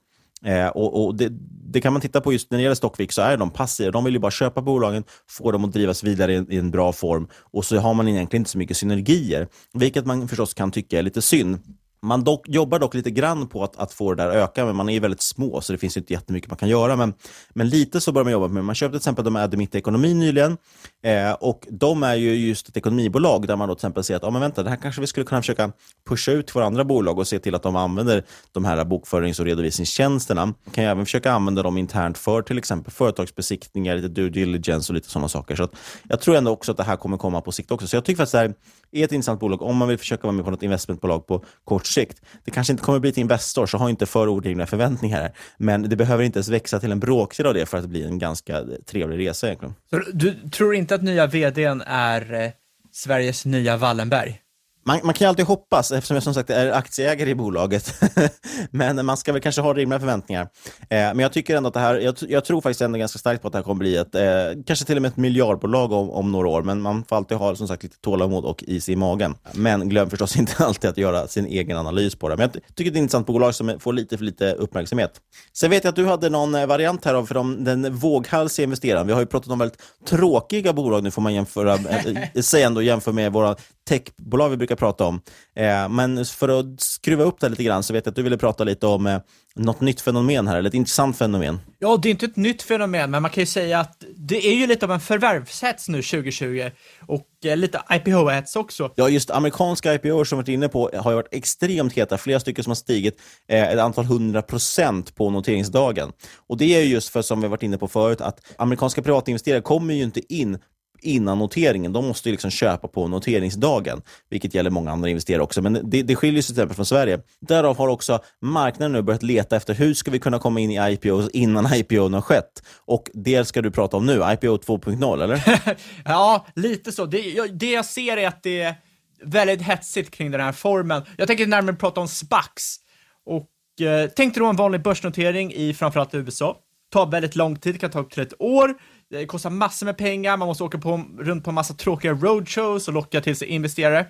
Eh, och, och det, det, kan man titta på just när det gäller Stockvik, så är de passiva. De vill ju bara köpa bolagen, få dem att drivas vidare i, i en bra form och så har man egentligen inte så mycket synergier, vilket man förstås kan tycka är lite synd. Man dock, jobbar dock lite grann på att, att få det där att öka, men man är väldigt små, så det finns inte jättemycket man kan göra. Men, men lite så börjar man jobba med. Man köpte till exempel de här Admit Ekonomi nyligen, eh, och de är ju just ett ekonomibolag där man då till exempel ser att, ah, men vänta, det här kanske vi skulle kunna försöka pusha ut till våra andra bolag och se till att de använder de här bokförings och redovisningstjänsterna. Man kan ju även försöka använda dem internt för till exempel företagsbesiktningar, lite due diligence och lite sådana saker. Så jag tror ändå också att det här kommer komma på sikt också. Så jag tycker faktiskt att det här är ett intressant bolag om man vill försöka vara med på något investmentbolag på kort sikt. Det kanske inte kommer bli till Investor, så ha inte för orimliga förväntningar. Men det behöver inte ens växa till en bråkdel av det för att bli en ganska trevlig resa egentligen. Så du tror inte att nya vdn är eh, Sveriges nya Wallenberg? Man, man, kan ju alltid hoppas, eftersom jag som sagt är aktieägare i bolaget. [laughs] men man ska väl kanske ha rimliga förväntningar. Eh, men jag tycker ändå att det här, jag, jag, tror faktiskt ändå ganska starkt på att det här kommer bli ett, eh, kanske till och med ett miljardbolag om, om, några år. Men man får alltid ha som sagt lite tålamod och is i magen. Men glöm förstås [laughs] inte alltid att göra sin egen analys på det. Men jag tycker det är ett intressant bolag som får lite för lite uppmärksamhet. Sen vet jag att du hade någon eh, variant här av för de, den våghalsiga investeraren. Vi har ju pratat om väldigt tråkiga bolag nu får man jämföra, eh, [laughs] säga ändå jämför med våra techbolag vi brukar prata om. Eh, men för att skruva upp det lite grann så vet jag att du ville prata lite om eh, något nytt fenomen här, eller ett intressant fenomen. Ja, det är inte ett nytt fenomen, men man kan ju säga att det är ju lite av en förvärvshets nu 2020 och eh, lite IPO-hets också. Ja, just amerikanska IPO som vi varit inne på har ju varit extremt heta. Flera stycken som har stigit eh, ett antal hundra procent på noteringsdagen. Och det är just för, som vi varit inne på förut, att amerikanska privatinvesterare kommer ju inte in innan noteringen. De måste ju liksom köpa på noteringsdagen, vilket gäller många andra investerare också. Men det, det skiljer sig till exempel från Sverige. Därav har också marknaden nu börjat leta efter hur ska vi kunna komma in i IPO innan [laughs] IPO har skett. Och det ska du prata om nu, IPO 2.0, eller? [laughs] ja, lite så. Det jag, det jag ser är att det är väldigt hetsigt kring den här formen. Jag tänker närmare prata om SPACs. Och eh, tänk dig då en vanlig börsnotering i framförallt USA. Tar väldigt lång tid, kan ta upp till ett år. Det kostar massor med pengar, man måste åka på, runt på en massa tråkiga roadshows och locka till sig investerare.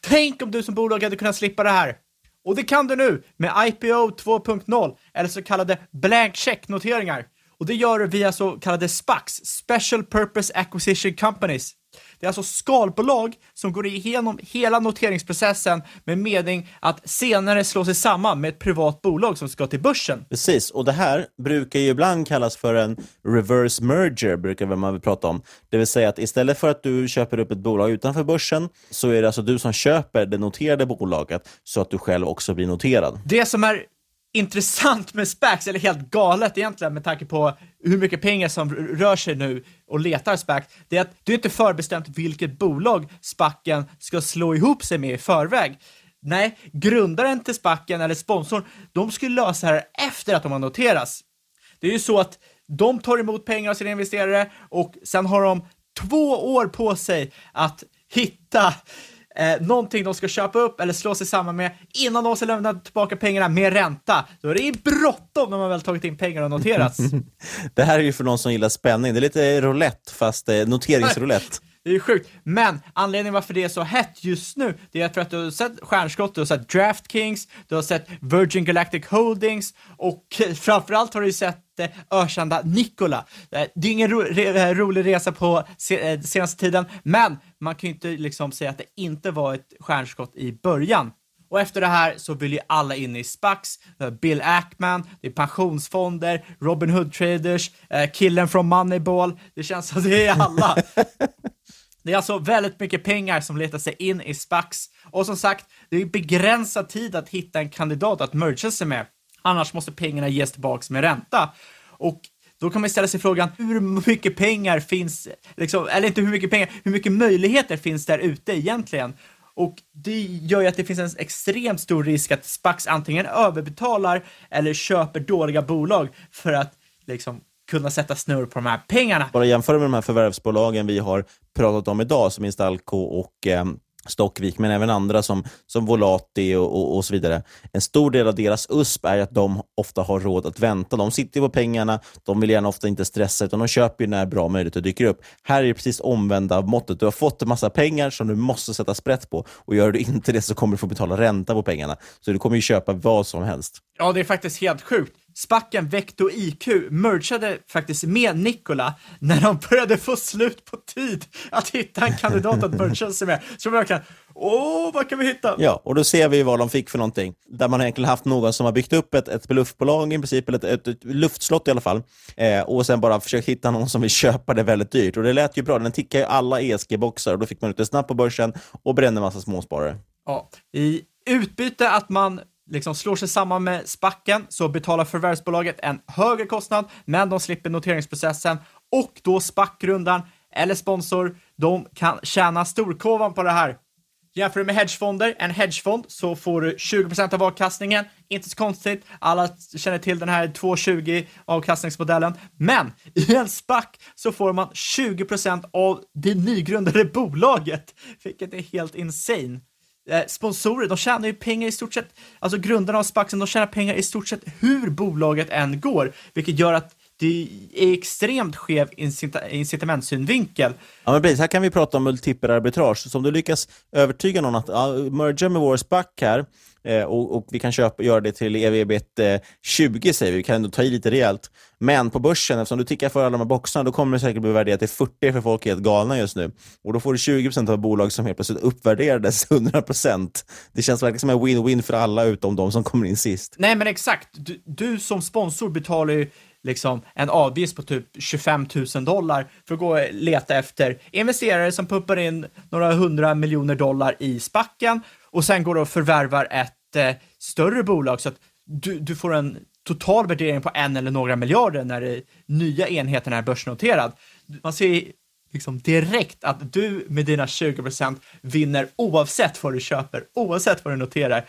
Tänk om du som bolag hade kunnat slippa det här! Och det kan du nu med IPO 2.0, eller så kallade blank check-noteringar. Och det gör du via så kallade SPACs, Special Purpose Acquisition Companies. Det är alltså skalbolag som går igenom hela noteringsprocessen med mening att senare slå sig samman med ett privat bolag som ska till börsen. Precis, och det här brukar ju ibland kallas för en reverse merger, brukar man väl prata om. Det vill säga att istället för att du köper upp ett bolag utanför börsen, så är det alltså du som köper det noterade bolaget, så att du själv också blir noterad. Det som är intressant med SPACs, eller helt galet egentligen med tanke på hur mycket pengar som rör sig nu och letar SPAC, det är att det är inte förbestämt vilket bolag SPACen ska slå ihop sig med i förväg. Nej, grundaren till SPACen eller sponsorn, de skulle lösa det här efter att de har noterats. Det är ju så att de tar emot pengar av sina investerare och sen har de två år på sig att hitta eh, någonting de ska köpa upp eller slå sig samman med innan de ska lämna tillbaka pengarna med ränta. Då är det bråttom när man väl tagit in pengar och noterats. [laughs] det här är ju för någon som gillar spänning. Det är lite roulette, fast eh, noteringsroulette. [laughs] Det är sjukt. Men anledningen varför det är så hett just nu, det är för att du har sett Stjärnskott, du har sett DraftKings, du har sett Virgin Galactic Holdings och [laughs] framförallt har du sett eh, ökända Nikola. Eh, det är ingen ro re eh, rolig resa på se senaste tiden, men man kan ju inte liksom säga att det inte var ett stjärnskott i början. Och efter det här så vill ju alla in i SPAX, Bill Ackman, det är pensionsfonder, Robin Hood Traders, killen från Moneyball. Det känns som det är alla. [laughs] Det är alltså väldigt mycket pengar som letar sig in i SPAX. Och som sagt, det är begränsad tid att hitta en kandidat att merga sig med. Annars måste pengarna ges tillbaks med ränta. Och då kan man ställa sig frågan, hur mycket pengar finns, liksom, eller inte hur mycket pengar, hur mycket möjligheter finns där ute egentligen? Och det gör ju att det finns en extremt stor risk att SPAX antingen överbetalar eller köper dåliga bolag för att liksom kunna sätta snurr på de här pengarna. Bara jämföra med de här förvärvsbolagen vi har pratat om idag, som Instalco och eh, Stockvik, men även andra som, som Volati och, och, och, så vidare. En stor del av deras USP är att de ofta har råd att vänta. De sitter på pengarna, de vill gärna ofta inte stressa, utan de köper när bra möjligheter dyker upp. Här är det precis omvända måttet. Du har fått en massa pengar som du måste sätta sprätt på och gör du inte det så kommer du få betala ränta på pengarna. Så du kommer ju köpa vad som helst. Ja, det är faktiskt helt sjukt. Spacken Vecto IQ mergade faktiskt med Nikola när de började få slut på tid att hitta en kandidat att merga sig med. Så verkligen, åh, vad kan vi hitta? Ja, och då ser vi vad de fick för någonting. Där man egentligen haft någon som har byggt upp ett, ett bluffbolag i princip, eller ett, ett, luftslott i alla fall, eh, och sen bara försökt hitta någon som vill köpa det väldigt dyrt. Och det lät ju bra, den tickar ju alla ESG-boxar och då fick man ut det snabbt på börsen och brände en massa småsparare. Ja, i utbyte att man liksom slår sig samman med Spacken så betalar förvärvsbolaget en högre kostnad, men de slipper noteringsprocessen och då Spack-grundaren eller sponsor, de kan tjäna storkovan på det här. Jämför du med hedgefonder, en hedgefond, så får du 20% av avkastningen. Inte så konstigt, alla känner till den här 2,20 avkastningsmodellen. Men i en SPAC så får man 20% av det nygrundade bolaget, vilket är helt insane. Eh, sponsorer, de tjänar ju pengar i stort sett, alltså grundarna av Spaxen, de tjänar pengar i stort sett hur bolaget än går, vilket gör att det är extremt skev incitamentsynvinkel. Ja, men precis. Här kan vi prata om multipel-arbitrage. Så om du lyckas övertyga någon att ja, merga med vår SPAC här eh, och, och, vi kan köpa, göra det till ev 20 eh, säger vi, vi kan ändå ta i lite rejält. Men på börsen, eftersom du tickar för alla de här boxarna, då kommer det säkert bli värderat till 40 för folk är helt galna just nu. Och då får du 20 procent av bolag som helt plötsligt uppvärderades 100 procent. Det känns verkligen som en win-win för alla utom de som kommer in sist. Nej, men exakt. Du, du som sponsor betalar ju liksom en avgift på typ 25 000 dollar för att gå och leta efter investerare som pumpar in några hundra miljoner dollar i spacken och sen går du och förvärvar ett eh, större bolag så att du, du får en total värdering på en eller några miljarder när det nya enheten är börsnoterad. Man ser liksom direkt att du med dina 20% vinner oavsett vad du köper, oavsett vad du noterar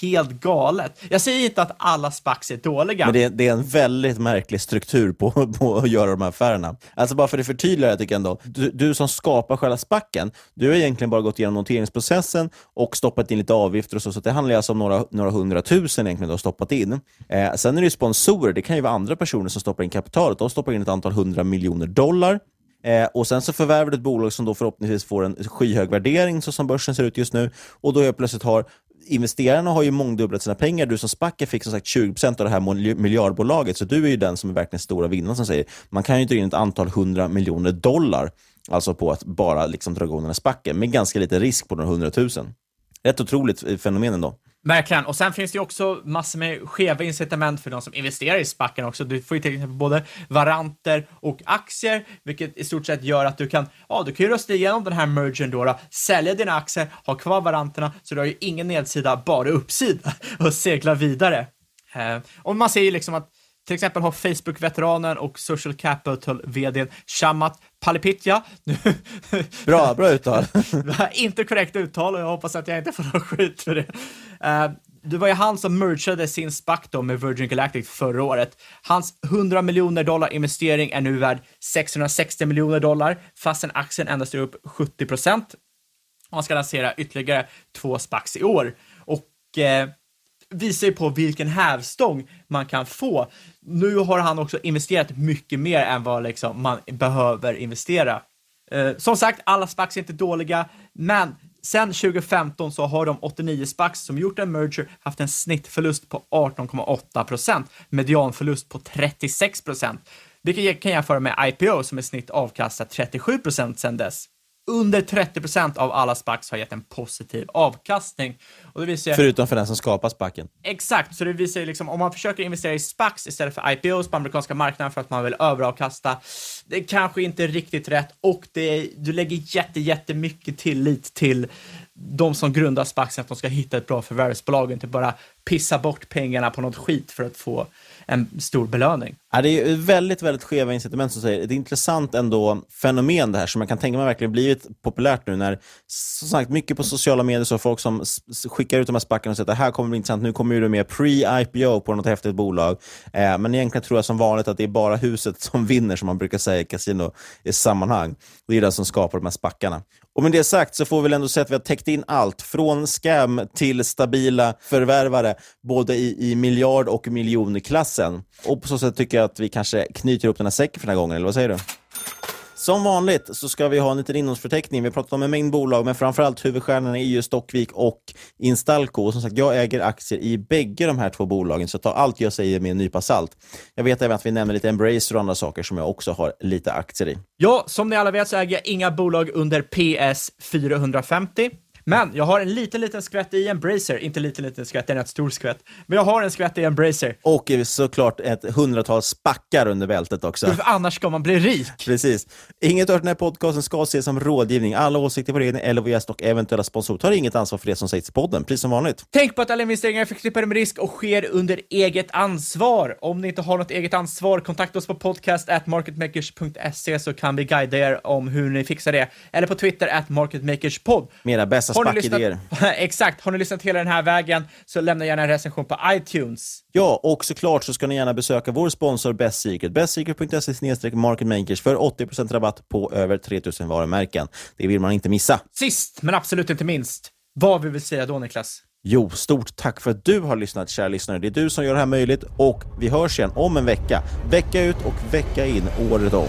helt galet. Jag säger inte att alla SPACs är dåliga. Men det är, det är en väldigt märklig struktur på, [laughs] på att göra de här affärerna. Alltså bara för att förtydliga det tycker jag ändå. Du, du som skapar själva SPACen, du har egentligen bara gått igenom noteringsprocessen och stoppat in lite avgifter och så, så det handlar alltså om några, några hundratusen egentligen du har stoppat in. Eh, sen är det sponsorer, det kan ju vara andra personer som stoppar in kapitalet. De stoppar in ett antal hundra miljoner dollar. Eh, och Sen så förvärvar du ett bolag som då förhoppningsvis får en skyhög värdering, så som börsen ser ut just nu. Och då helt plötsligt har investerarna har ju mångdubblat sina pengar. Du som spacker fick som sagt 20% av det här miljardbolaget, så du är ju den som är verkligen stora vinnaren som säger. Man kan ju dra in ett antal hundra miljoner dollar, alltså på att bara liksom dra igång den här Spacken, med ganska lite risk på några hundratusen. Rätt otroligt eh, fenomen ändå. Verkligen, och sen finns det ju också massor med skeva incitament för de som investerar i spacken också. Du får ju till exempel både varanter och aktier, vilket i stort sett gör att du kan, ja, du kan ju rösta igenom den här mergen då, då sälja dina aktier, ha kvar varanterna, så du har ju ingen nedsida, bara uppsida [laughs] och segla vidare. Eh, och man ser ju liksom att till exempel har Facebook-veteranen och Social Capital-vdn Shamat Palipitja. Bra, bra uttal. [laughs] inte korrekt uttal och jag hoppas att jag inte får någon skit för det. Uh, det var ju han som mergade sin SPAC då med Virgin Galactic förra året. Hans 100 miljoner dollar investering är nu värd 660 miljoner dollar, fastän aktien endast är upp 70 procent. Han ska lansera ytterligare två SPACs i år. Och eh, visar ju på vilken hävstång man kan få. Nu har han också investerat mycket mer än vad liksom man behöver investera. Eh, som sagt, alla SPACs är inte dåliga, men sen 2015 så har de 89 SPACs som gjort en merger haft en snittförlust på 18,8 procent, medianförlust på 36 procent, vilket kan jämföra med IPO som i snitt avkastat 37 procent sedan dess under 30 procent av alla SPACs har gett en positiv avkastning. Och det visar, Förutom för den som skapar SPACen. Exakt, så det visar ju liksom om man försöker investera i SPACs istället för IPOs på amerikanska marknaden för att man vill överavkasta, det är kanske inte riktigt rätt och det, du lägger jätte, jättemycket tillit till de som grundar SPACen att de ska hitta ett bra förvärvsbolag och inte bara pissa bort pengarna på något skit för att få en stor belöning. Ja, det är väldigt, väldigt skeva incitament som säger. Det är ett intressant ändå fenomen det här som man kan tänka mig verkligen blivit populärt nu när, som sagt, mycket på sociala medier så folk som skickar ut de här spackarna och säger att det här kommer bli intressant, nu kommer du med pre-IPO på något häftigt bolag. Eh, men egentligen tror jag som vanligt att det är bara huset [laughs] som vinner, som man brukar säga i kasino i sammanhang. Det är det som skapar de här spackarna. Och med det sagt så får vi ändå säga att vi har täckt in allt, från scam till stabila förvärvare, både i, i miljard och miljonklassen. Och på så sätt tycker jag att vi kanske knyter ihop den här säcken för den här gången, eller vad säger du? Som vanligt så ska vi ha en liten innehållsförteckning. Vi har pratat om en mängd bolag, men framförallt huvudstjärnorna är ju Stockvik och Instalco. Och som sagt, jag äger aktier i bägge de här två bolagen, så ta allt jag säger med en nypa salt. Jag vet även att vi nämner lite Embracer och andra saker som jag också har lite aktier i. Ja, som ni alla vet så äger jag inga bolag under PS 450. Men jag har en liten, liten skvätt i Embracer. Inte liten, liten skvätt, det är en rätt stor skvätt. Men jag har en skvätt i Embracer. Och såklart ett hundratal spackar under bältet också. För annars ska man bli rik. Precis. Inget av den här podcasten ska ses som rådgivning. Alla åsikter på regeringen eller vår gäst och eventuella sponsorer tar inget ansvar för det som sägs i podden, precis som vanligt. Tänk på att alla investeringar är förknippade med risk och sker under eget ansvar. Om ni inte har något eget ansvar, kontakta oss på podcast at marketmakers.se så kan vi guida er om hur ni fixar det. Eller på Twitter at marketmakerspod. Mera bästa spackidéer. [laughs] Exakt. Har ni lyssnat hela den här vägen så lämna gärna en recension på iTunes. Ja, och såklart så ska ni gärna besöka vår sponsor Best Secret. Bestsecret.se marketmakers för 80% rabatt på över 3000 varumärken. Det vill man inte missa. Sist, men absolut inte minst, vad vill vi säga då Niklas? Jo, stort tack för att du har lyssnat, kära lyssnare. Det är du som gör det här möjligt och vi hörs igen om en vecka. Vecka ut och vecka in, året om.